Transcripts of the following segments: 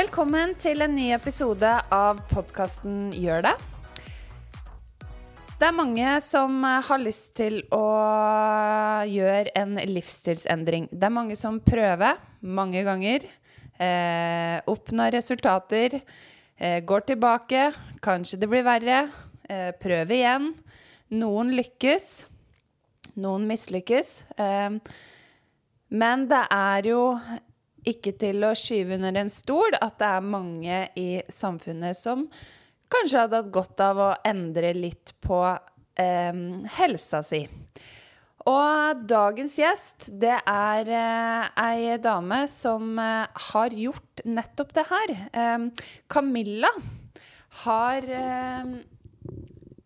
Velkommen til en ny episode av podkasten Gjør det. Det er mange som har lyst til å gjøre en livsstilsendring. Det er mange som prøver mange ganger, eh, oppnår resultater, eh, går tilbake, kanskje det blir verre, eh, prøver igjen. Noen lykkes, noen mislykkes. Eh, men det er jo ikke til å skyve under en stol at det er mange i samfunnet som kanskje hadde hatt godt av å endre litt på eh, helsa si. Og dagens gjest, det er eh, ei dame som eh, har gjort nettopp det her. Eh, Camilla har eh,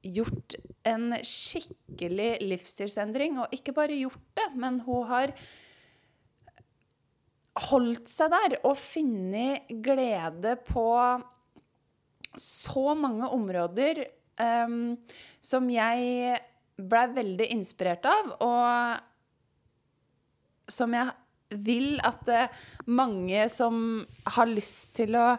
gjort en skikkelig livsstilsendring, og ikke bare gjort det, men hun har holdt seg der og funnet glede på så mange områder um, som jeg blei veldig inspirert av, og som jeg vil at uh, mange som har lyst til å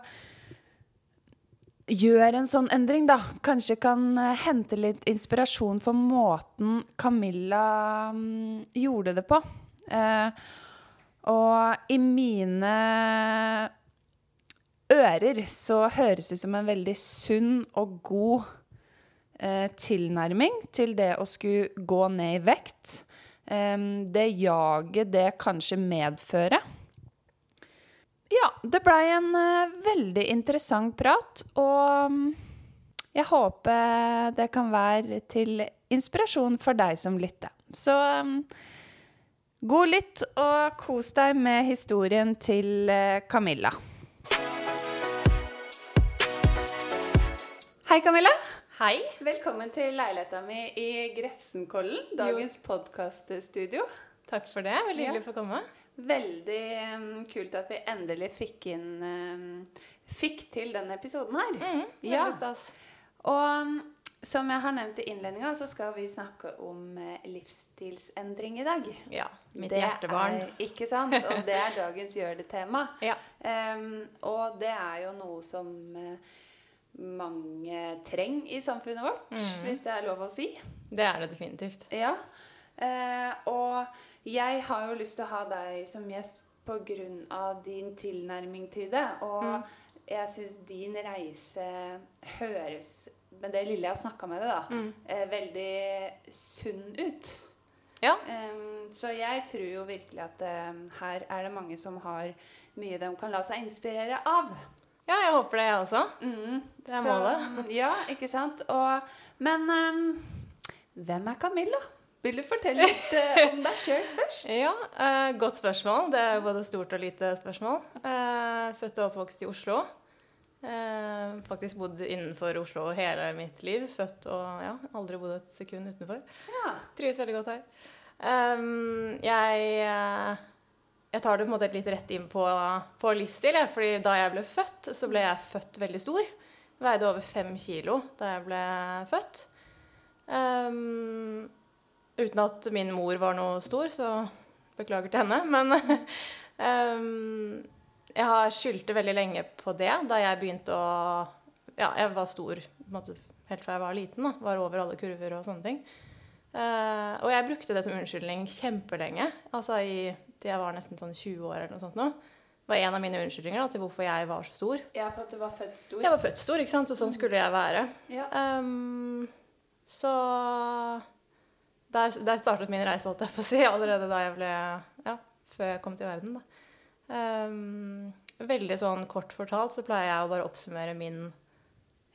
gjøre en sånn endring, da, kanskje kan uh, hente litt inspirasjon for måten Camilla um, gjorde det på. Uh, og i mine ører så høres det ut som en veldig sunn og god eh, tilnærming til det å skulle gå ned i vekt. Eh, det jaget det kanskje medfører. Ja, det blei en eh, veldig interessant prat, og mm, jeg håper det kan være til inspirasjon for deg som lytter. Så mm, God lytt, og kos deg med historien til eh, Camilla. Hei, Camilla. Hei. Velkommen til leiligheta mi i Grefsenkollen, dagens podkaststudio. Takk for det. Veldig hyggelig Ja. å få komme. Veldig um, kult at vi endelig fikk inn um, Fikk til denne episoden her. Mm, Ja. stas. Og mm, som jeg har nevnt i innledninga, så skal vi snakke om eh, livsstilsendring i dag. Ja. Mitt Det hjertebarn. Er, ikke sant? Og det er dagens Gjør det-tema. Ja. Um, og det er jo noe som eh, mange trenger i samfunnet vårt, mm. hvis det er lov å si. Det er det definitivt. Ja. Uh, og jeg har jo lyst til å ha deg som gjest av din tilnærming til det. Og Mm. jeg syns din reise høres, med det lille jeg har snakka med deg, da, Mm. eh, veldig sunn ut. Ja. Em, så jeg tror jo virkelig at em, her er det mange som har mye de kan la seg inspirere av. ja, jeg håper det, jeg også. Mm, Det er så- Ja, ikke sant? Og, men em, hvem er Camilla? Vil du fortelle litt eh, om deg sjøl først? Ja, eh, Godt spørsmål. Det er både stort og lite spørsmål. Eh, født og oppvokst i Oslo. Eh, faktisk bodd innenfor Oslo hele mitt liv. Født og ja, aldri bodd et sekund utenfor. Ja. Trives veldig godt her. Um, jeg, eh, jeg tar det på en måte litt rett inn på, på livsstil. Jeg, fordi da jeg ble født, så ble jeg født veldig stor. Veide over fem kilo da jeg ble født. Um, uten at min mor var noe stor, så beklager til henne. Men ehm, jeg har skyldte veldig lenge på det da jeg begynte å Ja, jeg var stor måte, helt fra jeg var liten. da, Var over alle kurver og sånne ting. Uh, og jeg brukte det som unnskyldning kjempelenge. Altså i, til jeg var nesten sånn 20 år eller noe sånt nå. Det var en av mine unnskyldninger da, til hvorfor jeg var så stor. ja, på at du var født stor? Jeg var født stor, ikke sant? så sånn skulle jeg være. Ja. Um, så der, der startet min reise, holdt jeg på å si, allerede da jeg ble Ja, før jeg kom til verden, da. Ehm, veldig sånn kort fortalt så pleier jeg å bare oppsummere min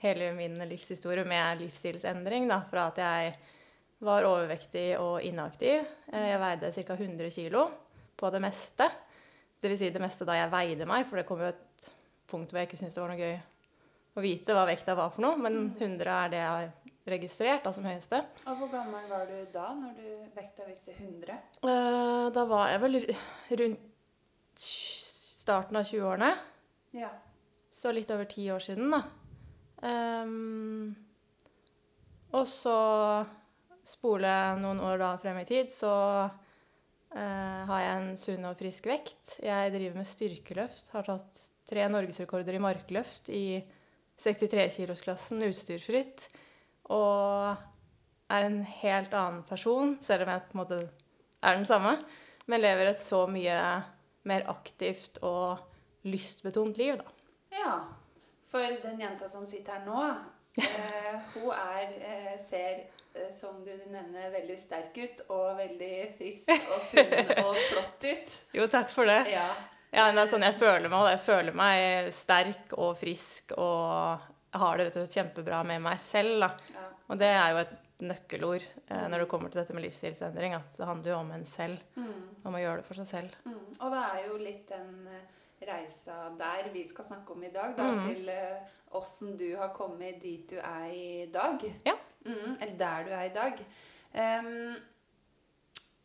hele min livshistorie med livsstilsendring. Da, fra at jeg var overvektig og inaktiv. Eh, Jeg veide ca. 100 kg på det meste. Dvs. Si det meste da jeg veide meg, for det kom jo et punkt hvor jeg ikke syntes det var noe gøy å vite hva vekta var for noe, men 100 er det jeg har registrert da, som høyeste. Og hvor gammel var du da, når du vekta viste 100? Uh, da var jeg vel rundt starten av 20-årene, Ja. så litt over ti år siden, da. Um, og så spole noen år da frem i tid, så uh, har jeg en sunn og frisk vekt. Jeg driver med styrkeløft, har tatt tre norgesrekorder i markløft i 63-kilosklassen utstyrsfritt. Og er en helt annen person, selv om jeg på en måte er den samme. Men lever et så mye mer aktivt og lystbetont liv, da. Ja. For den jenta som sitter her nå, eh, hun er, eh, ser, eh, som du nevner, veldig sterk ut. Og veldig frisk og sunn og flott ut. Jo, takk for det. Ja. Ja, det er sånn jeg føler meg. Jeg føler meg sterk og frisk og har det rett og slett kjempebra med meg selv. Da. ja. Og det er jo et nøkkelord eh, når det kommer til dette med livsstilsendring. At det handler jo om en selv. Mm. Om å gjøre det for seg selv. Mm. Og det er jo litt den eh, reisa der vi skal snakke om i dag, da, Mm. til eh, åssen du har kommet dit du er i dag. Ja. Mm, eller der du er i dag. Um,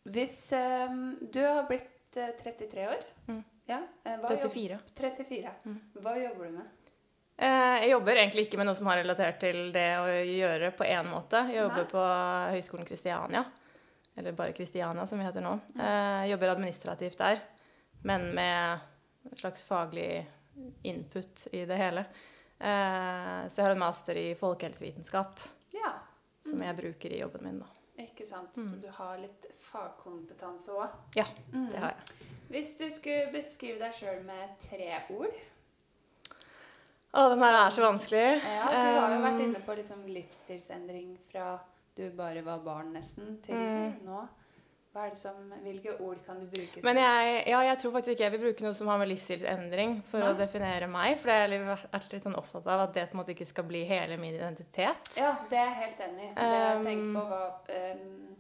hvis um, du har blitt eh, 33 år Mm. ja, eh, hva jobb- 34. 34. Mm. Hva jobber du med? Eh, jeg jobber egentlig ikke med noe som har relatert til det å gjøre på én måte. Jeg jobber Nei. på Høgskolen Kristiania, eller bare Kristiania som vi heter nå. Mm. Eh, jeg jobber administrativt der, men med en slags faglig input i det hele. Eh, så jeg har en master i folkehelsevitenskap Ja, som jeg bruker i jobben min. da. ikke sant. Så Mm. du har litt fagkompetanse òg. Ja, Mm. Det har jeg. Hvis du skulle beskrive deg sjøl med tre ord Å, den her er så vanskelig. Ja, du har jo vært inne på liksom livsstilsendring fra du bare var barn nesten, til Mm. nå. Er det som, hvilke ord kan du bruke? Men jeg, ja, jeg tror faktisk ikke jeg vil bruke noe som har med livsstilsendring for å definere meg. For jeg har vært litt sånn opptatt av at det på en måte ikke skal bli hele min identitet. Ja, det er jeg helt enig i. Det jeg har tenkt på var um,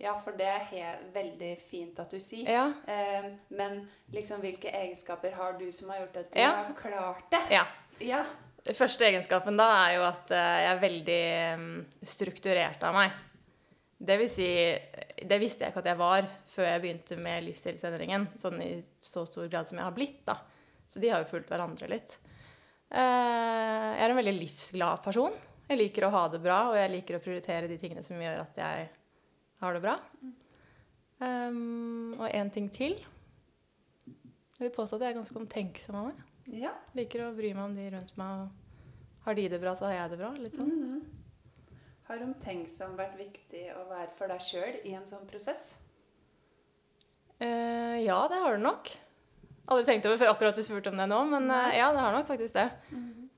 Ja, for det er veldig fint at du sier. Ja. Um, men liksom, hvilke egenskaper har du som har gjort at du Ja. har klart det? ja. Ja. Første egenskapen da er jo at eh, jeg er veldig mm, strukturert av meg. Det vil si Det visste jeg ikke at jeg var før jeg begynte med livsstilsendringen. Sånn i så stor grad som jeg har blitt, da. Så de har jo fulgt hverandre litt. Eh, jeg er en veldig livsglad person. Jeg liker å ha det bra, og jeg liker å prioritere de tingene som gjør at jeg har det bra. Um, og en ting til. Jeg vil påstå at jeg er ganske omtenksom av meg. Ja. Liker å bry meg om de rundt meg. Har de det bra, så har jeg det bra. Litt sånn. Mhm. Har omtenksom vært viktig å være for deg sjøl i en sånn prosess? Eh, ja, det har du nok. Aldri tenkt over før akkurat du spurte om det nå, men eh, ja, det har nok faktisk det.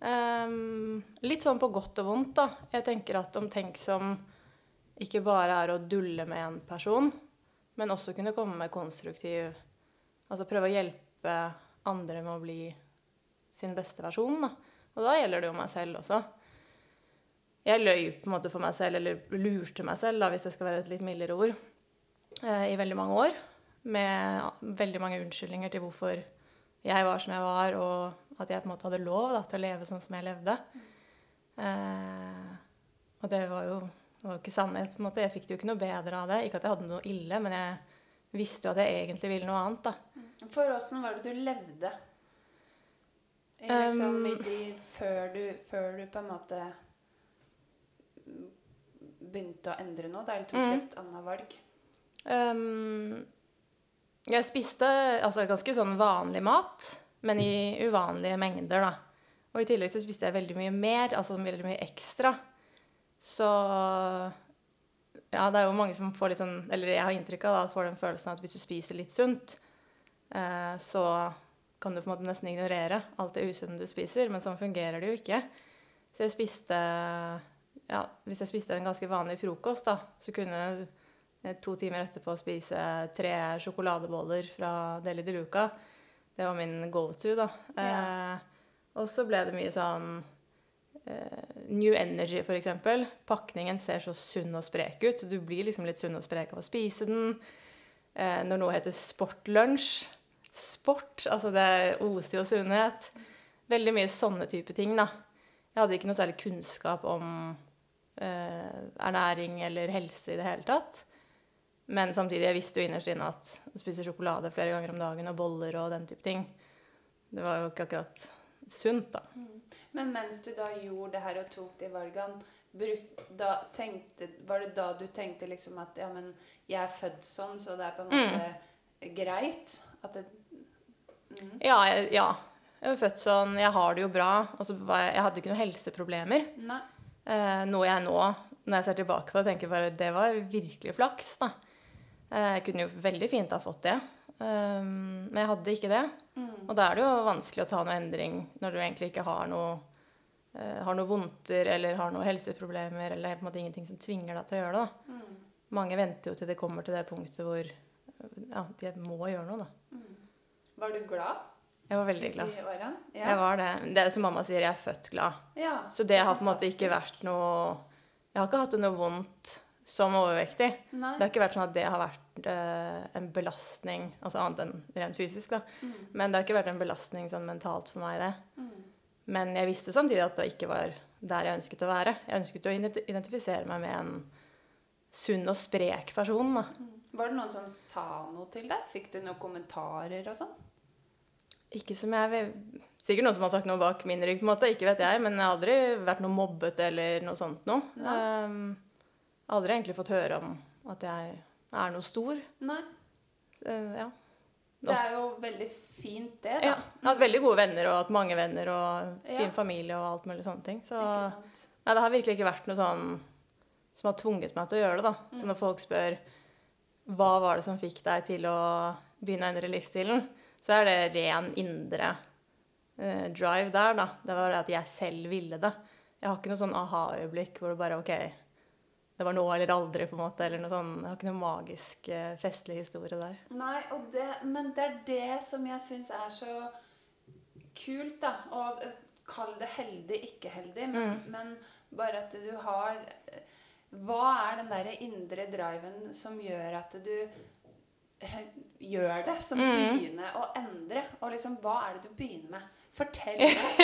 Um, litt sånn på godt og vondt, da. Jeg tenker at omtenksom ikke bare er å dulle med en person, men også kunne komme med konstruktiv Altså prøve å hjelpe andre med å bli sin beste versjon, da. Og da gjelder det jo meg selv også. Jeg løy på en måte for meg selv, eller lurte meg selv, da, hvis det skal være et litt mildere ord, eh, i veldig mange år. Med veldig mange unnskyldninger til hvorfor jeg var som jeg var, og at jeg på en måte hadde lov da, til å leve sånn som jeg levde. Eh, og det var jo det var ikke sannhet. på en måte. Jeg fikk det jo ikke noe bedre av det. Ikke at jeg hadde noe ille, men jeg visste jo at jeg egentlig ville noe annet. da. For åssen var det du levde? Liksom Um, de, før, du, før du på en måte begynte å endre noe, da, eller tok Mm. et annet valg? Um, jeg spiste altså ganske sånn vanlig mat, men i uvanlige mengder, da. Og i tillegg så spiste jeg veldig mye mer, altså veldig mye ekstra. Så ja, det er jo mange som får litt sånn Eller jeg har inntrykk av da, får den følelsen at hvis du spiser litt sunt, eh, så kan du på en måte nesten ignorere alt det usunne du spiser, men sånn fungerer det jo ikke. Så jeg spiste ja, Hvis jeg spiste en ganske vanlig frokost, da, så kunne jeg to timer etterpå spise tre sjokoladeboller fra Deli de Luca. Det var min go-to, da. Ja. Eh, og så ble det mye sånn eh, New Energy, eksempel. Pakningen ser så sunn og sprek ut, så du blir liksom litt sunn og sprek av å spise den. Eh, når noe heter sportlunsj Sport, altså det oser jo sunnhet. Veldig mye sånne type ting, da. Jeg hadde ikke noe særlig kunnskap om eh, ernæring eller helse i det hele tatt. Men samtidig, jeg visste jo innerst inne at å spise sjokolade flere ganger om dagen og boller og den type ting, det var jo ikke akkurat sunt, da. Men mens du da gjorde det her og tok de valgene, da tenkte, var det da du tenkte liksom at ja, men jeg er født sånn, så det er på en måte greit? At det mm. Ja, jeg, ja. Jeg var født sånn Jeg har det jo bra. Og så jeg, jeg hadde ikke noen helseproblemer. Nei. Eh, noe jeg nå, når jeg ser tilbake på det, tenker bare det var virkelig flaks, da. Eh, jeg kunne jo veldig fint ha fått det. Um, men jeg hadde ikke det. Og da er det jo vanskelig å ta noe endring når du egentlig ikke har noe, eh, har noe vondter eller har noen helseproblemer eller på en måte ingenting som tvinger deg til å gjøre det. da. Mange venter jo til det kommer til det punktet hvor ja, de må gjøre noe, da. Var du glad? Jeg var veldig glad. Ja. Jeg var det. Det er som mamma sier, jeg er født glad. ja, Så det har på en måte ikke vært noe Jeg har ikke hatt noe vondt som overvektig. Nei. Det har ikke vært sånn at det har vært uh, en belastning, altså annet enn rent fysisk, da. Mm. Men det har ikke vært en belastning sånn mentalt for meg, det. Men jeg visste samtidig at det ikke var der jeg ønsket å være. Jeg ønsket å identifisere meg med en sunn og sprek person, da. Var det noen som sa noe til deg? Fikk du noen kommentarer og sånn? Ikke som jeg Sikkert noen som har sagt noe bak min rygg, på en måte, ikke vet jeg. Men jeg har aldri vært noe mobbet eller noe sånt noe. Ja. Um, aldri egentlig fått høre om at jeg er noe stor. Nei. Eh, ja. Det er jo veldig fint, det, da. ja. Jeg har hatt veldig gode venner og hatt mange venner og fin Ja. familie og alt mulig sånne ting. Så nei, det har virkelig ikke vært noe sånn som har tvunget meg til å gjøre det, da. Mm. Så når folk spør hva var det som fikk deg til å begynne å endre livsstilen, så er det ren indre eh, drive der, da. Det var det at jeg selv ville det. Jeg har ikke noe sånn aha-øyeblikk hvor det bare OK, det var nå eller aldri, på en måte. Eller noe sånn. Jeg har ikke noe magisk, eh, festlig historie der. Nei, det, men det er det som jeg syns er så kult, da. Og eh, kall det heldig, ikke heldig, men, Mm. men bare at du har eh, Hva er den derre indre driven som gjør at du gjør det? Som Mm. begynner å endre? Og liksom, hva er det du begynner med? Fortell meg.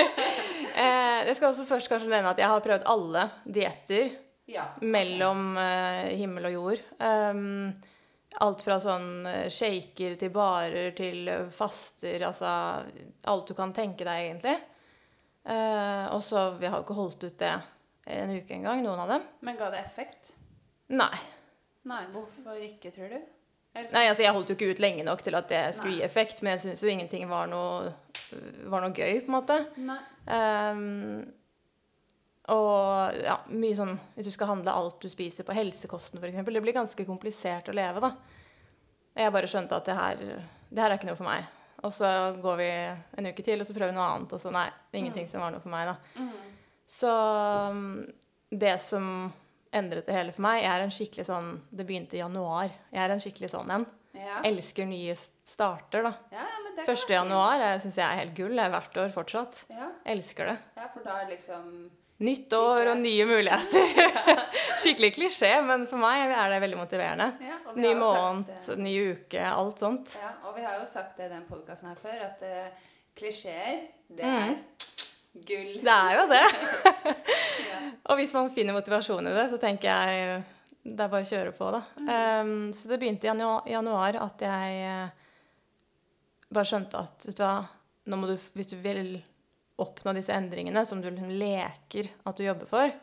Eh, jeg skal også først kanskje nevne at jeg har prøvd alle dietter Ja. mellom eh, himmel og jord. Um, alt fra sånn eh, shaker til barer til eh, faster, altså alt du kan tenke deg, egentlig. Uh, og så Vi har jo ikke holdt ut det en uke engang, noen av dem. Men ga det effekt? Nei. Nei, hvorfor ikke, tror du? Nei, altså Jeg holdt jo ikke ut lenge nok til at det skulle Nei. gi effekt, men jeg syns jo ingenting var noe, var noe gøy, på en måte. Ehm, og ja, mye sånn Hvis du skal handle alt du spiser på helsekosten f.eks. Det blir ganske komplisert å leve, da. Jeg bare skjønte at det her, det her er ikke noe for meg. Og så går vi en uke til, og så prøver vi noe annet. Og så nei, ingenting som var noe for meg, da. Mm. Så um, det som endret det hele for meg, jeg er en skikkelig sånn Det begynte i januar. Jeg er en skikkelig sånn en. Ja. Elsker nye starter, da. Ja, ja, men det kan 1. januar syns jeg er helt gull. Det er hvert år fortsatt. Ja, Elsker det. ja, for da er det liksom Nytt år og nye muligheter. Skikkelig klisjé, men for meg er det veldig motiverende. ja, Ny sagt måned, ny uke, alt sånt. Ja, og vi har jo sagt det i den podkasten her før, at uh, klisjeer, det Mm. Gull. Det er jo det. Og hvis man finner motivasjon i det, så tenker jeg det er bare å kjøre på, da. Um, så det begynte i januar, januar at jeg eh, bare skjønte at vet du hva, nå må du, hvis du vil oppnå disse endringene som du liksom leker at du jobber for,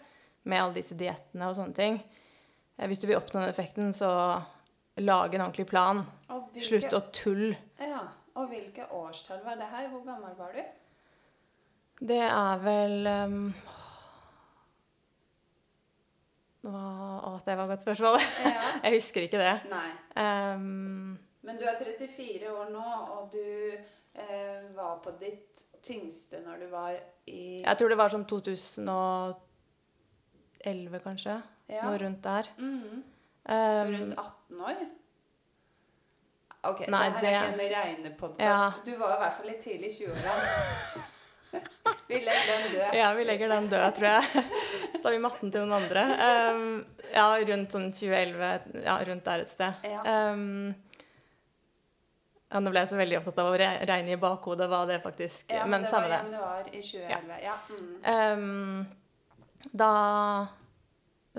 med alle disse diettene og sånne ting eh, Hvis du vil oppnå den effekten, så lag en ordentlig plan. Hvilke, Slutt å tulle. Ja, og hvilke årstall var det her? Hvor gammel var du? Det er vel um, Å, det var et godt spørsmål. Ja. Jeg husker ikke det. Um, Men du er 34 år nå, og du eh, var på ditt tyngste når du var i jeg tror det var sånn 2011, kanskje. Ja. Noe rundt der. Mhm. Så Um, rundt 18 år? Ok, Nei, det her er ikke en regnepodkast. Ja. Du var i hvert fall litt tidlig i 20-årene. Vi legger den død. ja, vi legger den død, tror jeg. Så tar vi matten til noen andre. Um, ja, rundt sånn 2011, ja, rundt der et sted. Ja. Um, ja, nå ble jeg så veldig opptatt av å re regne i bakhodet hva det faktisk Ja, Men det samme var det. januar i 2011. Ja. Mm. Um, da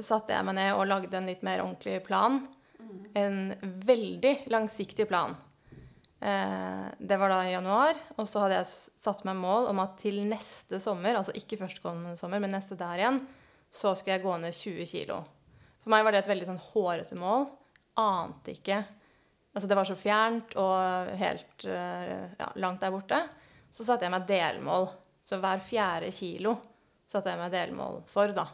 satte jeg meg ned og lagde en litt mer ordentlig plan. En veldig langsiktig plan. Eh, det var da i januar, og så hadde jeg satt meg mål om at til neste sommer, altså ikke førstkommende sommer, men neste der igjen, så skulle jeg gå ned 20 kilo. For meg var det et veldig sånn hårete mål. Ante ikke Altså det var så fjernt og helt eh, ja, langt der borte. Så satte jeg meg delmål. Så hver fjerde kilo satte jeg meg delmål for, da.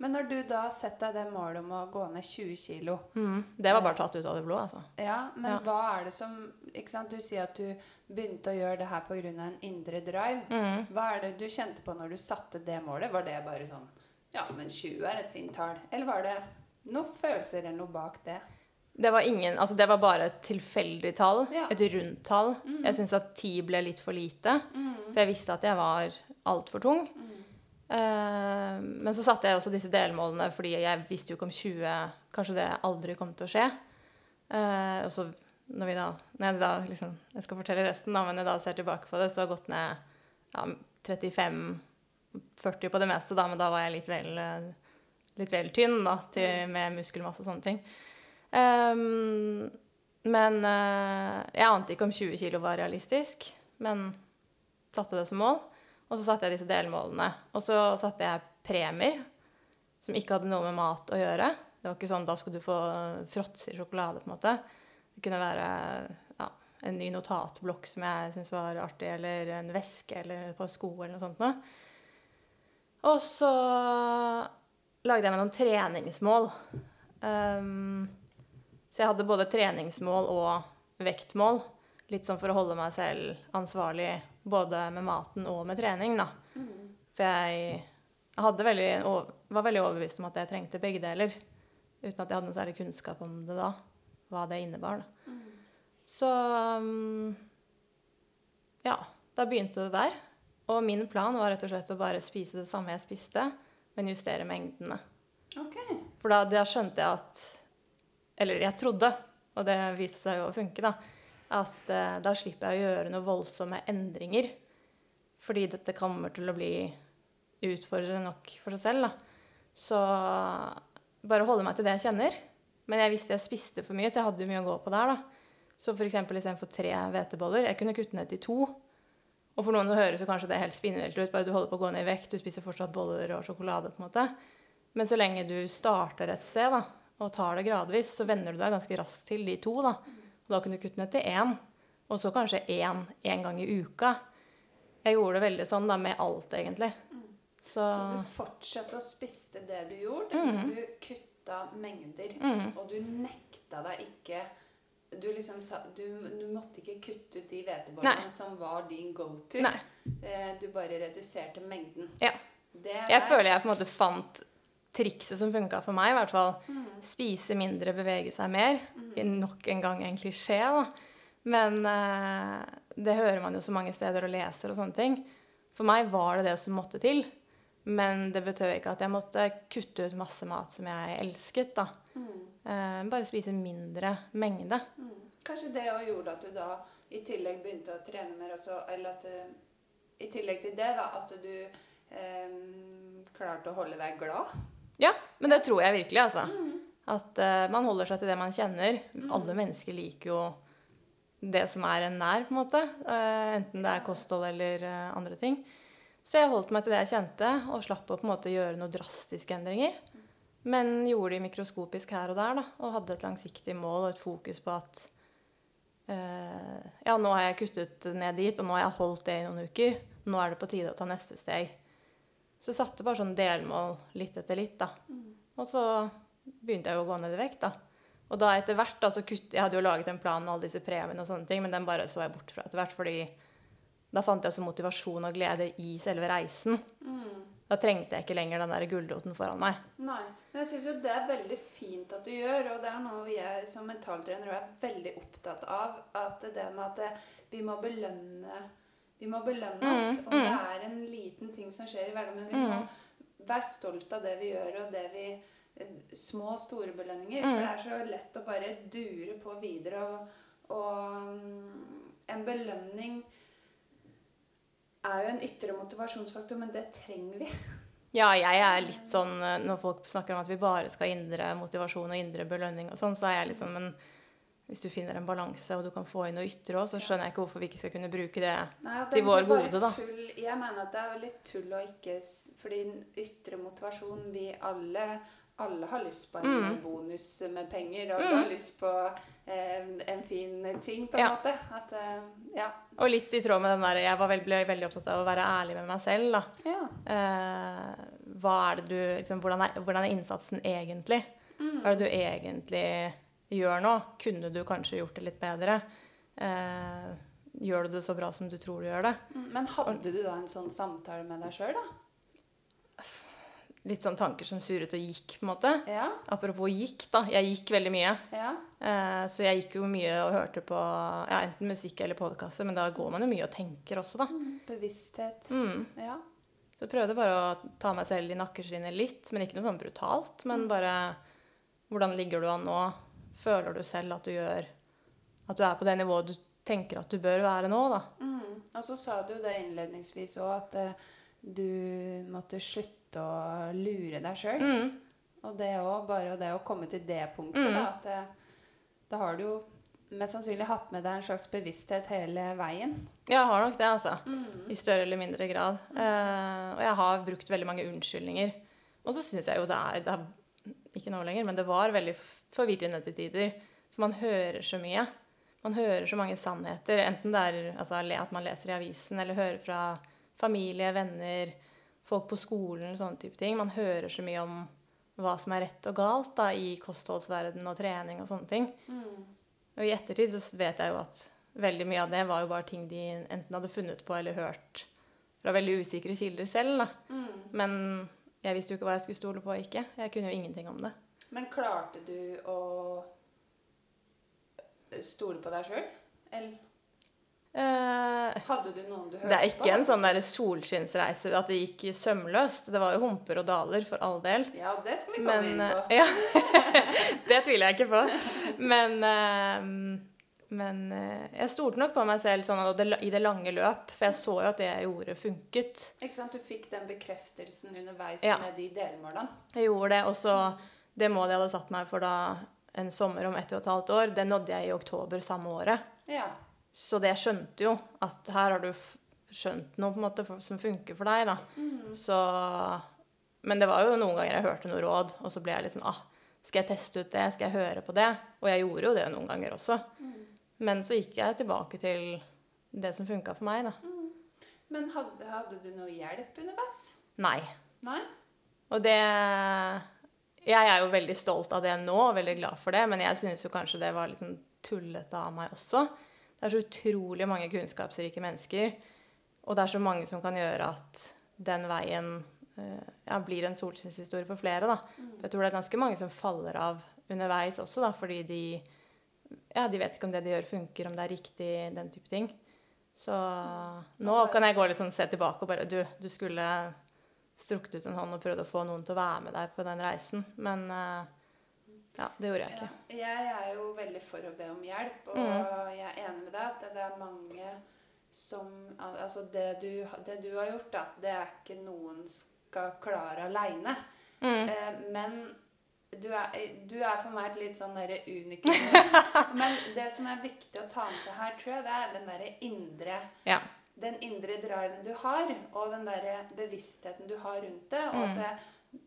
Men når du da setter deg det målet om å gå ned 20 kilo Mm. Det var bare tatt ut av det blå, altså. Ja, men Ja. hva er det som ikke sant? Du sier at du begynte å gjøre det her pga. en indre drive. Mm. Hva er det du kjente på når du satte det målet? Var det bare sånn Ja, men 20 er et fint tall. Eller var det noen følelser eller noe bak det? Det var ingen, altså det var bare et tilfeldig tall. Ja. Et rundt tall. Jeg syntes at ti ble litt for lite. For jeg visste at jeg var altfor tung. Eh, men så satte jeg også disse delmålene fordi jeg visste jo ikke om 20 Kanskje det aldri kom til å skje. Eh, og så når vi da, når jeg da liksom, Jeg skal fortelle resten, da, men jeg da ser tilbake på det, så har jeg gått ned ja, 35-40 på det meste, da, men da var jeg litt vel, eh, litt vel tynn da, til, med muskelmasse og sånne ting. Um, men eh, jeg ante ikke om 20 kilo var realistisk, men satte det som mål. Og så satte jeg disse delmålene. Og så satte jeg premier som ikke hadde noe med mat å gjøre. Det var ikke sånn da skulle du få fråtser sjokolade, på en måte. Det kunne være ja, en ny notatblokk som jeg syntes var artig, eller en veske eller et par sko eller noe sånt noe. Og så lagde jeg meg noen treningsmål. Um, så jeg hadde både treningsmål og vektmål. Litt sånn for å holde meg selv ansvarlig både med maten og med trening, da. For jeg veldig, var veldig overbevist om at jeg trengte begge deler. Uten at jeg hadde noe særlig kunnskap om det da. Hva det innebar. Da. Så um, ja, da begynte det der. Og min plan var rett og slett å bare spise det samme jeg spiste, men justere mengdene. Ok. For da, da skjønte jeg at Eller jeg trodde, og det viste seg jo å funke, da. At eh, da slipper jeg å gjøre noen voldsomme endringer. Fordi dette kommer til å bli utfordrende nok for seg selv. Da. Så bare holde meg til det jeg kjenner. Men jeg visste jeg spiste for mye, så jeg hadde jo mye å gå på der. da. Så eksempel istedenfor tre hveteboller, jeg kunne kutte ned til to. Og for noen å høre så kanskje det helt spinnvilt ut, bare du holder på å gå ned i vekt, du spiser fortsatt boller og sjokolade. på en måte. Men så lenge du starter et sted da, og tar det gradvis, så venner du deg ganske raskt til de to. Da Og da kunne du kutte ned til én, og så kanskje én én gang i uka. Jeg gjorde det veldig sånn da, med alt, egentlig. Så, Så du fortsatte å spiste det du gjorde. Mhm. Du kutta mengder. mm, Og du nekta deg ikke du, liksom sa, du, du måtte ikke kutte ut de hvetebollene som var din go to. Nei. Eh, du bare reduserte mengden. Ja. Det Jeg er- føler jeg på en måte fant trikset som funka for meg, i hvert fall. Mm. Spise mindre, bevege seg mer. Mm. Nok en gang en klisjé, da. Men eh, det hører man jo så mange steder og leser og sånne ting. For meg var det det som måtte til. Men det betød ikke at jeg måtte kutte ut masse mat som jeg elsket, da. Mm. Eh, bare spise mindre mengde. Mm. Kanskje det òg gjorde at du da i tillegg begynte å trene mer også, eller at du, I tillegg til det, da, at du eh, klarte å holde deg glad. Ja, men det tror jeg virkelig, altså. Mm. At uh, man holder seg til det man kjenner. Alle mennesker liker jo det som er en nær, på en måte. Uh, enten det er kosthold eller uh, andre ting. Så jeg holdt meg til det jeg kjente, og slapp å på en måte gjøre noen drastiske endringer. Men gjorde det mikroskopisk her og der, da, og hadde et langsiktig mål og et fokus på at Ja, nå har jeg kuttet ned dit, og nå har jeg holdt det i noen uker. Nå er det på tide å ta neste steg. Så jeg satte bare sånn delmål litt etter litt, da. Og så begynte jeg jo å gå ned i vekt, da. Og da etter hvert, da, så kutt, Jeg hadde jo laget en plan med alle disse premiene og sånne ting, men den bare så jeg bort fra etter hvert, fordi da fant jeg så motivasjon og glede i selve reisen. Mm. Da trengte jeg ikke lenger den der gulroten foran meg. Nei. Men jeg syns jo det er veldig fint at du gjør, og det er noe jeg som mentaltrener er veldig opptatt av. At det med at vi må belønne Vi må belønne oss. Mm, Om det mm. er en liten ting som skjer i hverdagen, men vi må Mm. være stolt av det vi gjør, og det vi Små og store belønninger. Mm. For det er så lett å bare dure på videre, og, og mm, en belønning er jo en ytre motivasjonsfaktor, men det trenger vi. Ja, jeg er litt sånn eh, Når folk snakker om at vi bare skal ha indre motivasjon og indre belønning og sånn, så er jeg litt sånn Men hvis du finner en balanse, og du kan få inn noe ytre òg, så skjønner jeg ikke hvorfor vi ikke skal kunne bruke det. Nei, det til vår gode, da. Tull. Jeg mener at det er litt tull å ikke Fordi ytre motivasjon Vi alle, alle har lyst på en Mm. bonus med penger. Og Mm. har lyst på eh, en fin ting, på en Ja. måte. At, eh, ja. Og litt i tråd med den der Jeg var veldig, ble veldig opptatt av å være ærlig med meg selv, da. ja. Eh, hva er det du liksom, hvordan, er, hvordan er innsatsen egentlig? Mm. Hva er det du egentlig gjør nå? Kunne du kanskje gjort det litt bedre? Eh, gjør du det så bra som du tror du gjør det? Mm, Men hadde du da en sånn samtale med deg sjøl, da? Litt sånn tanker som surret og gikk, på en måte. Ja. Apropos gikk, da. Jeg gikk veldig mye. ja. Eh, så jeg gikk jo mye og hørte på ja, enten musikk eller podkaster, men da går man jo mye og tenker også, da. Bevissthet. Mm. Ja. Så jeg prøvde bare å ta meg selv i nakkeskinnet litt, men ikke noe sånn brutalt. Men bare hvordan ligger du an nå? Føler du selv at du gjør At du er på det nivået du tenker at du bør være nå, da? Mm. Og så sa du det innledningsvis òg, at uh, du måtte slutte å lure deg sjøl. Mm. Og det òg, bare det å komme til det punktet, Mm. da, at uh, da har du jo mest sannsynlig hatt med deg en slags bevissthet hele veien. Jeg har nok det, altså. I større eller mindre grad. Uh, og jeg har brukt veldig mange unnskyldninger. Og så syns jeg jo det er, det er Ikke nå lenger, men det var veldig forvirrende til tider. For man hører så mye. Man hører så mange sannheter. Enten det er altså, at man leser i avisen, eller hører fra familie, venner, folk på skolen, sånne type ting. Man hører så mye om hva som er rett og galt da, i kostholdsverden og trening og sånne ting. Og i ettertid så vet jeg jo at veldig mye av det var jo bare ting de enten hadde funnet på eller hørt fra veldig usikre kilder selv. Da. Men jeg visste jo ikke hva jeg skulle stole på og ikke. Jeg kunne jo ingenting om det. Men klarte du å stole på deg sjøl? Eller Eh, hadde du noen du hørte på? det er ikke en sånn solskinnsreise at det gikk sømløst. Det var jo humper og daler, for all del. Ja, det skal vi komme Men inn på. eh, Ja. det tviler jeg ikke på. Men, eh, men jeg stolte nok på meg selv sånn det, i det lange løp, for jeg så jo at det jeg gjorde, funket. Ikke sant? Du fikk den bekreftelsen underveis Ja. med de delmålene. Jeg gjorde det, og så det målet jeg hadde satt meg for da en sommer om ett og et halvt år, det nådde jeg i oktober samme året. Ja. Så det skjønte jo at her har du skjønt noe på en måte som funker for deg, da. Så Men det var jo noen ganger jeg hørte noe råd, og så ble jeg litt sånn ah, skal jeg teste ut det? Skal jeg høre på det? Og jeg gjorde jo det noen ganger også. Men så gikk jeg tilbake til det som funka for meg, da. Men hadde, hadde du noe hjelp underveis? Nei. Nei? Og det Jeg er jo veldig stolt av det nå, og veldig glad for det, men jeg syns jo kanskje det var litt sånn tullete av meg også. Det er så utrolig mange kunnskapsrike mennesker, og det er så mange som kan gjøre at den veien eh, ja, blir en solskinnshistorie for flere. da. Jeg tror det er ganske mange som faller av underveis også, da, fordi de ja, de vet ikke om det de gjør, funker, om det er riktig, den type ting. Så nå kan jeg gå litt sånn, se tilbake og bare Du, du skulle strukket ut en hånd og prøvd å få noen til å være med deg på den reisen. Men eh, ja, det gjorde jeg Ja. ikke. Jeg er jo veldig for å be om hjelp, og Mm. jeg er enig med deg at det er mange som Altså, det du, det du har gjort, da, det er ikke noen skal klare aleine. Mm. Eh, men du er, du er for meg et litt sånn derre unikum. men det som er viktig å ta med seg her, tror jeg, det er den derre indre Ja. Den indre driven du har, og den der bevisstheten du har rundt det. Og Mm. at det,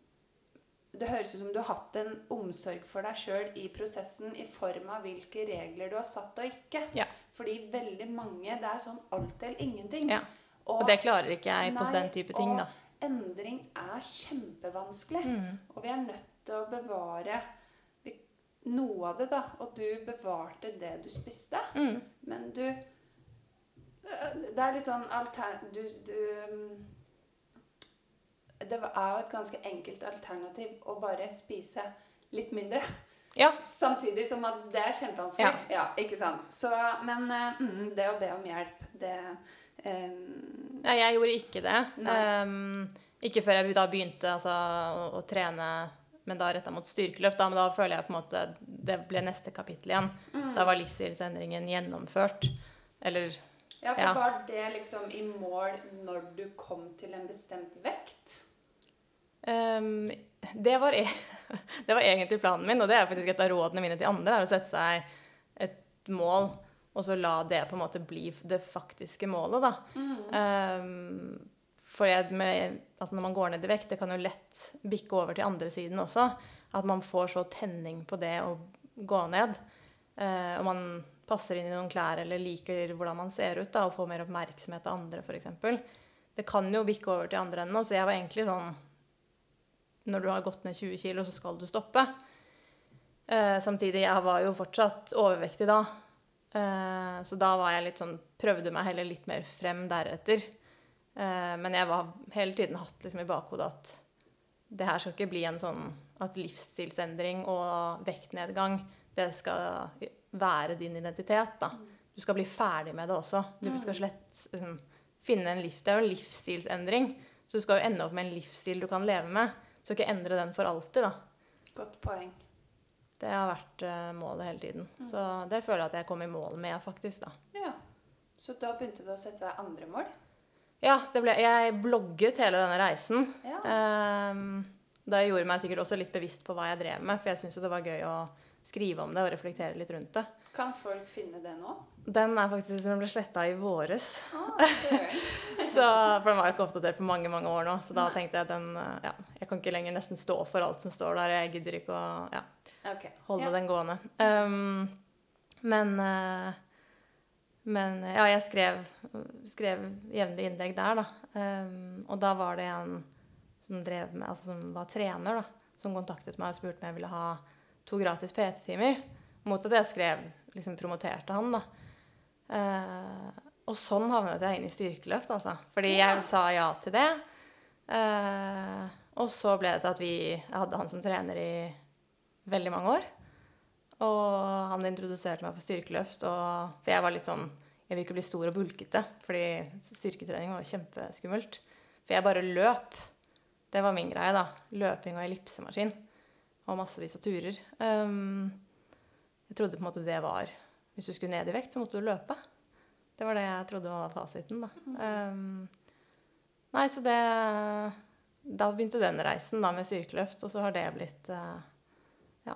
det høres ut som du har hatt en omsorg for deg sjøl i prosessen i form av hvilke regler du har satt og ikke. Ja. Fordi veldig mange Det er sånn alt eller ingenting. Ja. Og det klarer ikke jeg på Nei, den type ting, da. Og endring er kjempevanskelig. Mm. Og vi er nødt til å bevare noe av det, da. Og du bevarte det du spiste. Mm. Men du Det er litt sånn alter... Du, du mm, Det er jo et ganske enkelt alternativ å bare spise litt mindre. Ja. Samtidig som at det er kjempevanskelig. Ja. ikke sant? Så, men eh, mm, det å be om hjelp, det um... Ja, jeg gjorde ikke det. Ehm, ikke før jeg da begynte altså, å, å trene, men da retta mot styrkeløft. Da, men da føler jeg på en måte det ble neste kapittel igjen. Mm. Da var livsstilsendringen gjennomført. Eller Ja, for Ja. var det liksom i mål når du kom til en bestemt vekt? Um, det, var e det var egentlig planen min, og det er faktisk et av rådene mine til andre. er Å sette seg et mål, og så la det på en måte bli det faktiske målet. da. Ehm, for jeg, med, altså når man går ned i vekt, det kan jo lett bikke over til andre siden også. At man får så tenning på det å gå ned. Eh, og man passer inn i noen klær eller liker hvordan man ser ut, da, og får mer oppmerksomhet av andre, f.eks. Det kan jo bikke over til andre enden, så jeg var egentlig sånn Når du har gått ned 20 kg, så skal du stoppe. Eh, samtidig, jeg var jo fortsatt overvektig da. Eh, så da var jeg litt sånn Prøvde meg heller litt mer frem deretter. Eh, men jeg var hele tiden hatt liksom i bakhodet at det her skal ikke bli en sånn at livsstilsendring og vektnedgang det skal være din identitet. da. Du skal bli ferdig med det også. Du skal slett liksom, finne en liv, Det er jo en livsstilsendring, så du skal jo ende opp med en livsstil du kan leve med. Du skal ikke endre den for alltid. da. Godt poeng. Det har vært uh, målet hele tiden. Så det føler jeg at jeg kom i mål med, faktisk. da. Ja. Så da begynte du å sette deg andre mål? Ja, det ble, jeg blogget hele denne reisen. Ja. Um, da jeg gjorde meg sikkert også litt bevisst på hva jeg drev med, for jeg syntes det var gøy å skrive om det og reflektere litt rundt det. Kan folk finne det nå? Den er faktisk den ble sletta i våres. Ah. Så, for den var jo ikke oppdatert på mange mange år nå. Så da Nei. tenkte jeg at den Ja, jeg kan ikke lenger nesten stå for alt som står der. Jeg gidder ikke å ja, okay. holde Ja. den gående. Um, men uh, Men ja, jeg skrev, skrev jevnlig innlegg der, da. Um, og da var det en som drev med, altså som var trener, da, som kontaktet meg og spurte om jeg ville ha to gratis PT-timer. Mot at jeg skrev, liksom promoterte han, da. Uh, og sånn havnet jeg inn i styrkeløft, altså. Fordi Ja. jeg sa ja til det. Uh, og så ble det til at vi Jeg hadde han som trener i veldig mange år. Og han introduserte meg for styrkeløft, og, for jeg var litt sånn Jeg vil ikke bli stor og bulkete, fordi styrketrening var kjempeskummelt. For jeg bare løp. Det var min greie, da. Løping og ellipsemaskin. Og massevis av turer. Um, jeg trodde på en måte det var Hvis du skulle ned i vekt, så måtte du løpe. Det var det jeg trodde var fasiten, da. Um, nei, så det Da begynte den reisen da med styrkeløft, og så har det blitt eh, ja,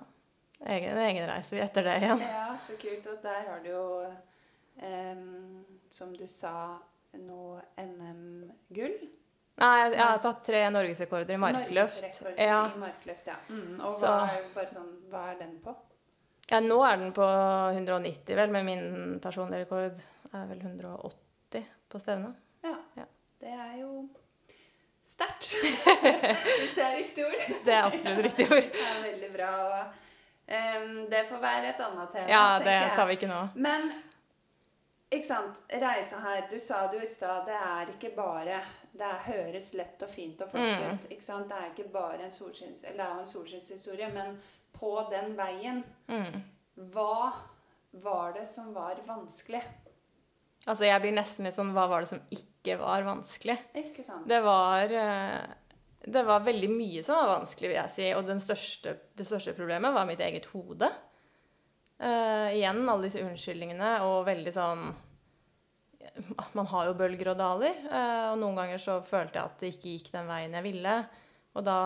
egen, en egen reise etter det igjen. Ja, så kult. Og der har du jo, um, som du sa, noe NM-gull. Nei, jeg, jeg har tatt tre norgesrekorder i markløft. Norgesrekorder Ja. i markløft, ja. Mm, og hva er, bare sånn, hva er den på? ja, nå er den på 190, vel, men min personlige rekord er vel 180 på stevnet. Ja. Ja. Det er jo sterkt, hvis det er riktig ord. Det er absolutt riktig ord. Det er veldig bra. Og, um, det får være et annet tema, Ja, det jeg. tar vi ikke nå. Men ikke sant, reise her Du sa det jo i stad, det er ikke bare Det er, høres lett og fint og flott Mm. ut. ikke sant? Det er ikke bare en solskinns... Eller det er jo en solskinnshistorie, men på den veien Mm. Hva var det som var vanskelig? Altså, jeg blir nesten litt sånn Hva var det som ikke var vanskelig? Ikke sant? Det var eh, Det var veldig mye som var vanskelig, vil jeg si. Og den største, det største problemet var mitt eget hode. Eh, igjen alle disse unnskyldningene og veldig sånn Man har jo bølger og daler. Uh, og noen ganger så følte jeg at det ikke gikk den veien jeg ville. Og da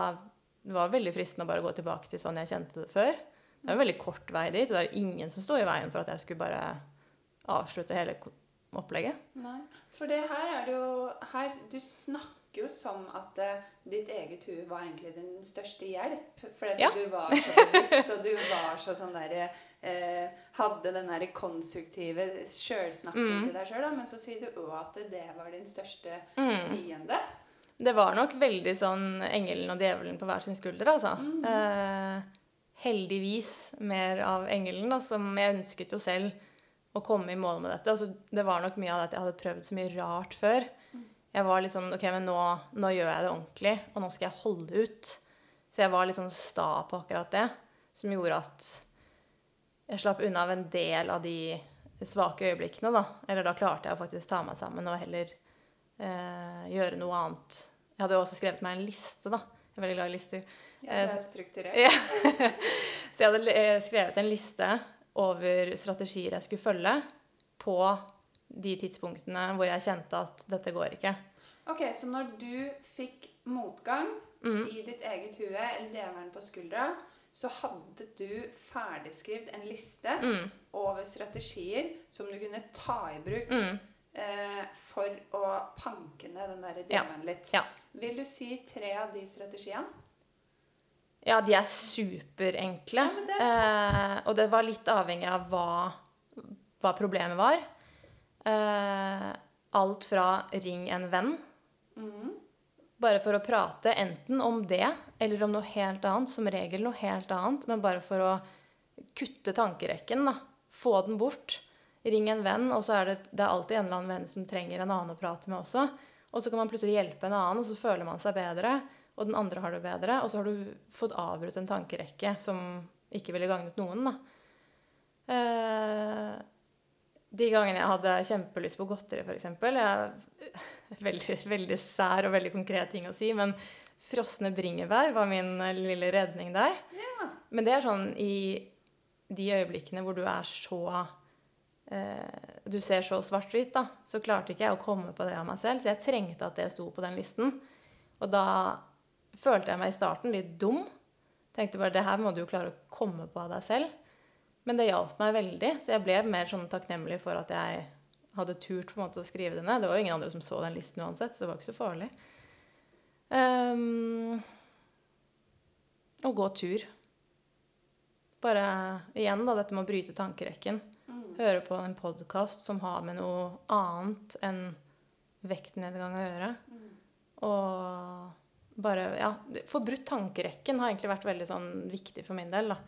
det var veldig fristende å bare gå tilbake til sånn jeg kjente det før. Det er en veldig kort vei dit, og det er jo ingen som sto i veien for at jeg skulle bare avslutte hele opplegget. Nei, for det her er det jo her, Du snakker jo som at uh, ditt eget hue var egentlig din største hjelp. Fordi Ja. du var så bevisst, og du var så sånn derre uh, Hadde den derre konstruktive sjølsnakken Mm. til deg sjøl, men så sier du òg at det var din største Mm. fiende. Det var nok veldig sånn engelen og djevelen på hver sin skulder, altså. Mm. Uh, heldigvis mer av engelen, da, som jeg ønsket jo selv å komme i mål med dette. Altså, det var nok mye av det at jeg hadde prøvd så mye rart før. Jeg var litt sånn OK, men nå, nå gjør jeg det ordentlig, og nå skal jeg holde ut. Så jeg var litt sånn sta på akkurat det, som gjorde at jeg slapp unna av en del av de svake øyeblikkene, da. Eller da klarte jeg å faktisk ta meg sammen og heller eh, gjøre noe annet. Jeg hadde jo også skrevet meg en liste, da. Jeg er veldig glad i lister. Ja, Eh, det er strukturert. Ja. Så jeg hadde eh, skrevet en liste over strategier jeg skulle følge på de tidspunktene hvor jeg kjente at dette går ikke. Ok, Så når du fikk motgang Mm. i ditt eget hue eller djevelen på skuldra, så hadde du ferdigskrevet en liste Mm. over strategier som du kunne ta i bruk Mm. eh, for å panke ned den der Ja. litt. Ja. Vil du si tre av de strategiene? Ja, de er superenkle. Ja, det eh, og det var litt avhengig av hva hva problemet var. Eh, alt fra ring en venn. Bare for å prate enten om det eller om noe helt annet. Som regel noe helt annet, men bare for å kutte tankerekken. da. Få den bort. Ring en venn, og så er det, det er alltid en eller annen venn som trenger en annen å prate med også. Og så kan man plutselig hjelpe en annen, og så føler man seg bedre. Og den andre har det bedre. Og så har du fått avbrutt en tankerekke som ikke ville gagnet noen. da. Eh, de gangene jeg hadde kjempelyst på godteri, f.eks. Veldig, veldig sær og veldig konkret ting å si, men frosne bringebær var min eh, lille redning der. Men det er sånn i de øyeblikkene hvor du er så eh, Du ser så svart-hvitt, da. Så klarte ikke jeg å komme på det av meg selv, så jeg trengte at det sto på den listen. Og da følte jeg meg i starten litt dum. Tenkte bare det her må du jo klare å komme på av deg selv. Men det hjalp meg veldig, så jeg ble mer sånn takknemlig for at jeg hadde turt på en måte å skrive det ned. Det var jo ingen andre som så den listen uansett, så det var ikke så farlig. Um, gå tur. Bare igjen da, dette med å bryte tankerekken. Høre på en podkast som har med noe annet enn vektnedgang å gjøre. Og bare Ja, få brutt tankerekken har egentlig vært veldig sånn viktig for min del, da.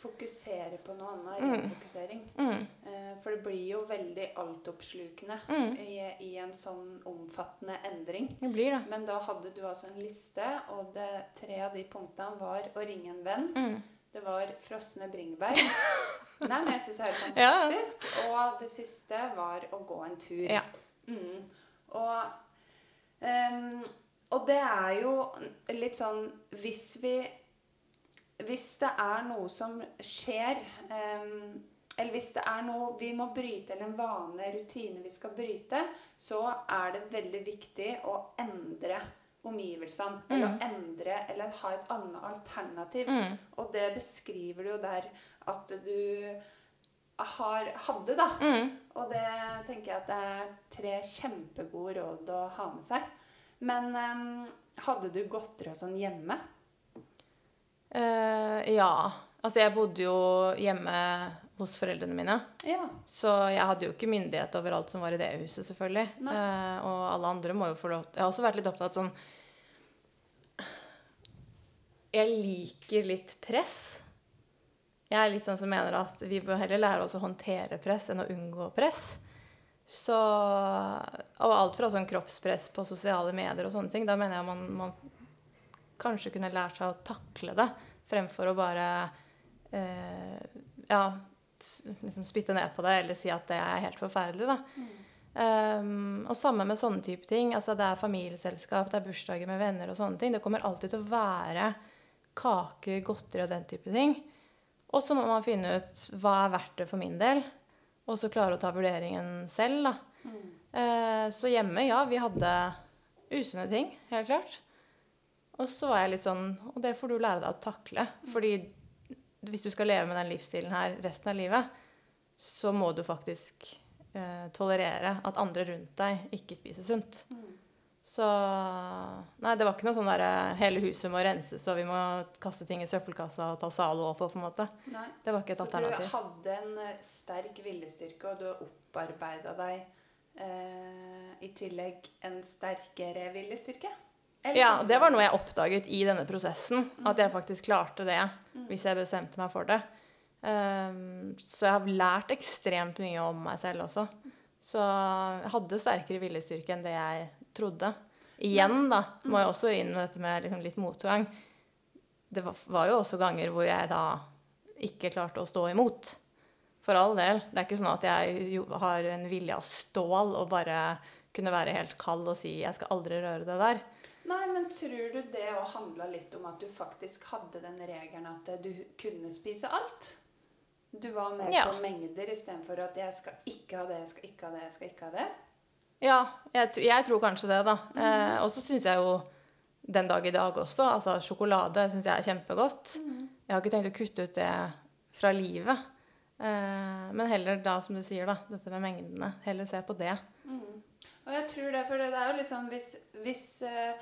Fokusere på noe annet. Renfokusering. Mm. Eh, For det blir jo veldig altoppslukende Mm. i, i en sånn omfattende endring. Det blir det. Men da hadde du altså en liste, og det, tre av de punktene var å ringe en venn. Mm. Det var frosne bringebær. Nei, men jeg syns det er helt Ja. fantastisk. Og det siste var å gå en tur. Ja. Mm. Og, um, og det er jo litt sånn Hvis vi Hvis det er noe som skjer eller hvis det er noe vi må bryte, eller en vane, rutine vi skal bryte, så er det veldig viktig å endre omgivelsene. Eller å endre, eller ha et annet alternativ. Mm. Og det beskriver du jo der at du har, hadde, da. Mm. Og det tenker jeg at det er tre kjempegode råd å ha med seg. Men um, hadde du godteri og sånn hjemme? Eh, ja. Altså, jeg bodde jo hjemme hos foreldrene mine. Ja. Så jeg hadde jo ikke myndighet over alt som var i det huset, selvfølgelig. Eh, og alle andre må jo få lov Jeg har også vært litt opptatt sånn Jeg liker litt press. Jeg er litt sånn som mener at vi bør heller lære oss å håndtere press enn å unngå press. Så Og alt fra sånn kroppspress på sosiale medier og sånne ting. Da mener jeg man, man kanskje kunne lært seg å takle det, fremfor å bare eh, ja, liksom spytte ned på det eller si at det er helt forferdelig. Da. Um, og samme med sånne type ting. Altså, det er familieselskap, det er bursdager med venner og sånne ting. Det kommer alltid til å være kaker, godteri og den type ting. Og så må man finne ut hva er verdt det for min del, og så klare å ta vurderingen selv. Da. Eh, så hjemme, ja, vi hadde usunne ting, helt klart. Og så var jeg litt sånn Og det får du lære deg å takle. Fordi hvis du skal leve med den livsstilen her resten av livet, så må du faktisk eh, tolerere at andre rundt deg ikke spiser sunt. Så Nei, det var ikke noe sånn derre hele huset må renses, og vi må kaste ting i søppelkassa og ta Zalo opp på, på en måte. Nei. Det var ikke et Så du hadde en eh, sterk viljestyrke, og du har opparbeida deg eh, i tillegg en sterkere viljestyrke? Eller Ja, og det var noe jeg oppdaget i denne prosessen. At jeg faktisk klarte det hvis jeg bestemte meg for det. Um, så jeg har lært ekstremt mye om meg selv også. Så jeg hadde sterkere viljestyrke enn det jeg trodde. Igjen, da, må jeg også inn med dette med liksom litt motgang. Det var, var jo også ganger hvor jeg da ikke klarte å stå imot. For all del. Det er ikke sånn at jeg har en vilje av stål og bare kunne være helt kald og si 'jeg skal aldri røre det der'. Nei, men tror du det òg handla litt om at du faktisk hadde den regelen at du kunne spise alt? Du var mer Ja. på mengder istedenfor at 'jeg skal ikke ha det, jeg skal ikke ha det, jeg skal ikke ha det'? Ja, jeg, jeg tror kanskje det, da. Eh, og så syns jeg jo den dag i dag også altså Sjokolade syns jeg er kjempegodt. Jeg har ikke tenkt å kutte ut det fra livet. Eh, men heller da, som du sier, da, dette med mengdene. Heller se på det. Og jeg tror det, for det er jo litt sånn hvis, hvis eh,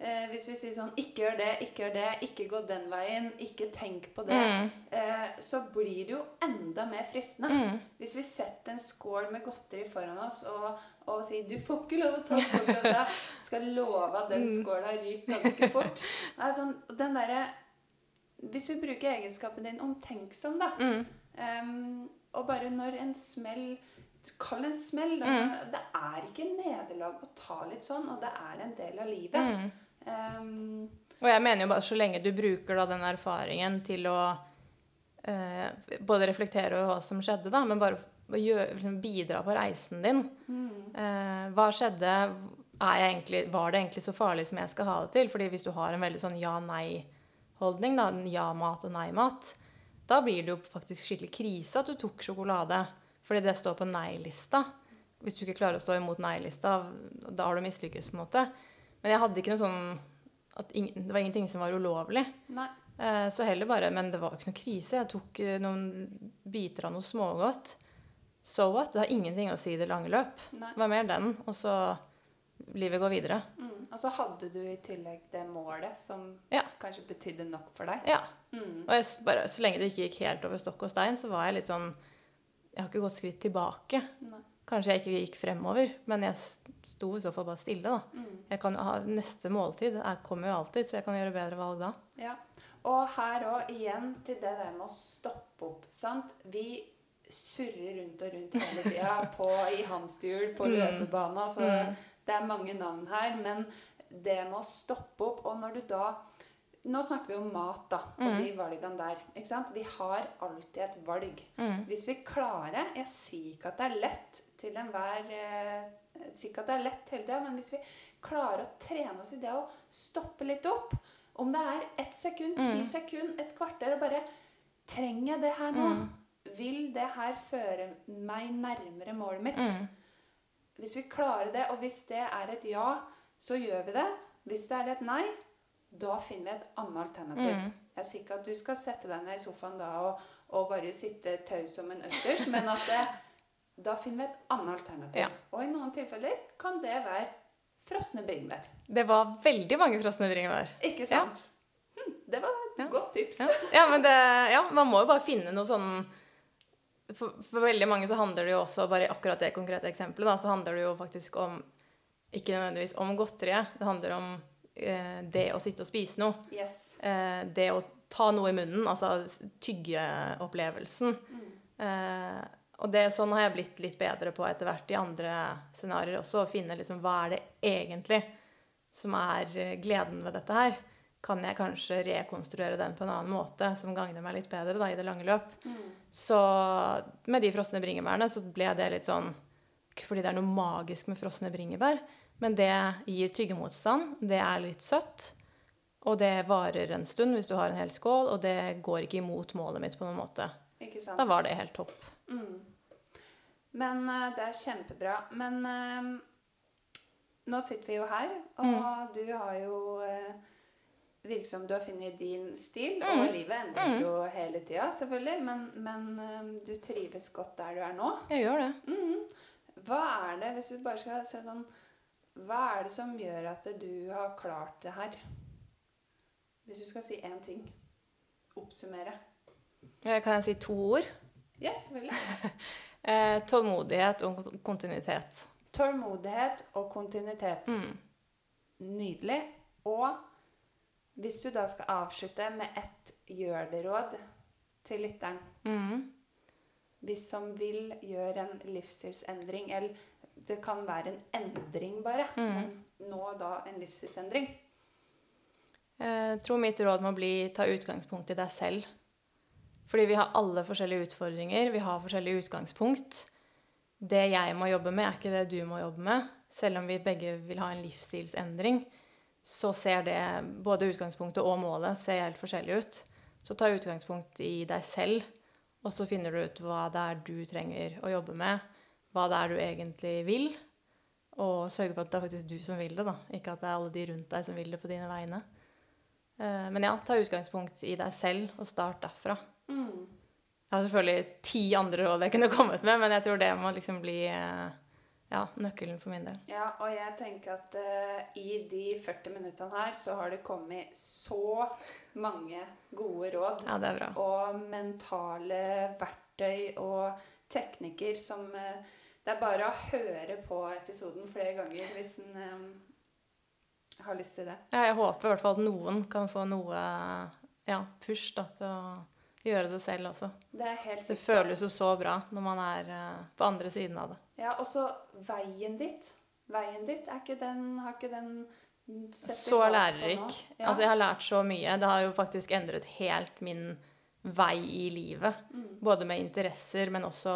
eh, hvis vi sier sånn Ikke gjør det, ikke gjør det, ikke gå den veien, ikke tenk på det, Mm. eh, så blir det jo enda mer fristende. Mm. Hvis vi setter en skål med godteri foran oss og, og sier 'du får ikke lov å ta på deg', skal love at den Mm. skåla ryker ganske fort. Det sånn, den der, Hvis vi bruker egenskapen din omtenksom, da, Mm. Ehm, og bare når en smell Kall en smell. Da. Mm. Det er ikke nederlag å ta litt sånn, og det er en del av livet. Mm. Ehm, Og jeg mener jo bare så lenge du bruker da den erfaringen til å eh, både reflektere over hva som skjedde, da, men bare gjør, liksom bidra på reisen din. Eh, hva skjedde? Egentlig, var det egentlig så farlig som jeg skal ha det til? Fordi hvis du har en veldig sånn ja-nei-holdning, da, ja-mat og nei-mat, da blir det jo faktisk skikkelig krise at du tok sjokolade. Fordi det står på nei-lista. Hvis du ikke klarer å stå imot nei-lista, da har du mislykkes, på en måte. Men jeg hadde ikke noe sånn ingen, Det var ingenting som var ulovlig. nei. Eh, så heller bare Men det var jo ikke noe krise. Jeg tok eh, noen biter av noe smågodt. So what? Det har ingenting å si i det lange løp. nei. Det var mer den, og så livet går videre. Mm. Og så hadde du i tillegg det målet som Ja. kanskje betydde nok for deg. Ja. Mm. Og bare, så lenge det ikke gikk helt over stokk og stein, så var jeg litt sånn Jeg har ikke gått skritt tilbake. Nei. Kanskje jeg ikke gikk fremover, men jeg sto i så fall bare stille, da. Mm. Jeg kan ha Neste måltid jeg kommer jo alltid, så jeg kan gjøre bedre valg da. Ja. Og her òg, igjen til det der med å stoppe opp. sant? Vi surrer rundt og rundt hele tida på, i hamsterhjul, på Mm. løpebane. Altså, Mm. Det er mange navn her, men det med å stoppe opp Og når du da Nå snakker vi om mat, da, og Mm. de valgene der. ikke sant? Vi har alltid et valg. Mm. Hvis vi klarer Jeg sier ikke at det er lett til enhver eh, sier ikke at det er lett hele tida, men hvis vi klarer å trene oss i det å stoppe litt opp Om det er ett sekund, ti Mm. sekund, et kvarter og bare Trenger jeg det her nå? Mm. Vil det her føre meg nærmere målet mitt? Mm. Hvis vi klarer det, og hvis det er et ja, så gjør vi det. Hvis det er et nei, da finner vi et annet alternativ. Mm. Jeg sier ikke at du skal sette deg ned i sofaen da og, og bare sitte taus som en østers, men at det, da finner vi et annet alternativ. Ja. Og i noen tilfeller kan det være frosne bringebær. Det var veldig mange frosne bringebær. Ikke sant? Hm, det var et Ja. godt tips. Ja. ja, men det, ja, man må jo bare finne noe sånn for, for veldig mange så handler det jo også, bare akkurat det konkrete eksempelet, da, så handler det jo faktisk om Ikke nødvendigvis om godteriet. Det handler om eh, det å sitte og spise noe. Yes. Eh, det å ta noe i munnen, altså tyggeopplevelsen. Mm. Eh, og det, sånn har jeg blitt litt bedre på etter hvert i andre scenarioer også. Å finne liksom hva er det egentlig som er eh, gleden ved dette her. Kan jeg kanskje rekonstruere den på en annen måte som gagner meg litt bedre da, i det lange løp. Mm. Så med de frosne bringebærene så ble det litt sånn Ikke fordi det er noe magisk med frosne bringebær, men det gir tyggemotstand. Det er litt søtt. Og det varer en stund hvis du har en hel skål, og det går ikke imot målet mitt på noen måte. Da var det helt topp. Mm. Men uh, det er kjempebra. Men uh, nå sitter vi jo her, og Mm. du har jo uh, Virker som du har funnet din stil, Mm. og livet endres Mm. jo hele tida, selvfølgelig. Men, men eh, du trives godt der du er nå. Jeg gjør det. Mm. Hva er det, hvis du bare skal se sånn Hva er det som gjør at du har klart det her? Hvis du skal si én ting. Oppsummere. Eh, Kan jeg si to ord? Ja, selvfølgelig. Eh, tålmodighet og kontinuitet. Tålmodighet og kontinuitet. Mm. Nydelig. Og hvis du da skal avslutte med ett gjør det-råd til lytteren Mm. Hvis som vil gjøre en livsstilsendring, eller det kan være en endring bare, Mm. men nå da en livsstilsendring. Jeg Eh, tror mitt råd må bli ta utgangspunkt i deg selv. Fordi vi har alle forskjellige utfordringer, vi har forskjellige utgangspunkt. Det jeg må jobbe med, er ikke det du må jobbe med. Selv om vi begge vil ha en livsstilsendring, så ser det, både utgangspunktet og målet ser helt forskjellig ut. Så ta utgangspunkt i deg selv, og så finner du ut hva det er du trenger å jobbe med. Hva det er du egentlig vil. Og sørge for at det er faktisk du som vil det, da. Ikke at det er alle de rundt deg som vil det på dine vegne. Eh, Men ja, ta utgangspunkt i deg selv, og start derfra. Mm. Jeg har selvfølgelig ti andre råd jeg kunne kommet med, men jeg tror det må liksom bli eh, ja, nøkkelen for min del. Ja, og jeg tenker at uh, i de 40 minuttene her så har det kommet så mange gode råd. Ja, det er bra. Og mentale verktøy og teknikker som uh, Det er bare å høre på episoden flere ganger hvis en um, har lyst til det. Ja, jeg håper i hvert fall at noen kan få noe ja, push da, til å gjøre det selv også. Det helt Det føles jo så bra når man er eh, på andre siden av det. Ja, og så veien ditt. Veien ditt, er ikke den Har ikke den Så lærerik. Ja. Altså, jeg har lært så mye. Det har jo faktisk endret helt min vei i livet. Både med interesser, men også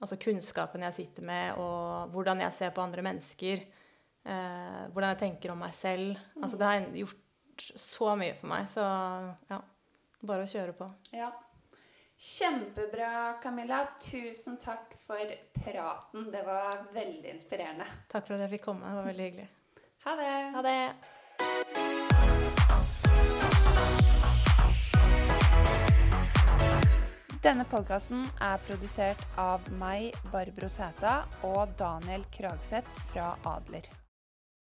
altså, kunnskapen jeg sitter med, og hvordan jeg ser på andre mennesker. Eh, hvordan jeg tenker om meg selv. Altså, det har gjort så mye for meg. Så ja, bare å kjøre på. Ja. Kjempebra, Camilla. Tusen takk for praten. Det var veldig inspirerende. Takk for at jeg fikk komme. Det var veldig hyggelig. Ha det. Ha det. Denne podkasten er produsert av meg, Barbro Sæta, og Daniel Kragseth fra Adler.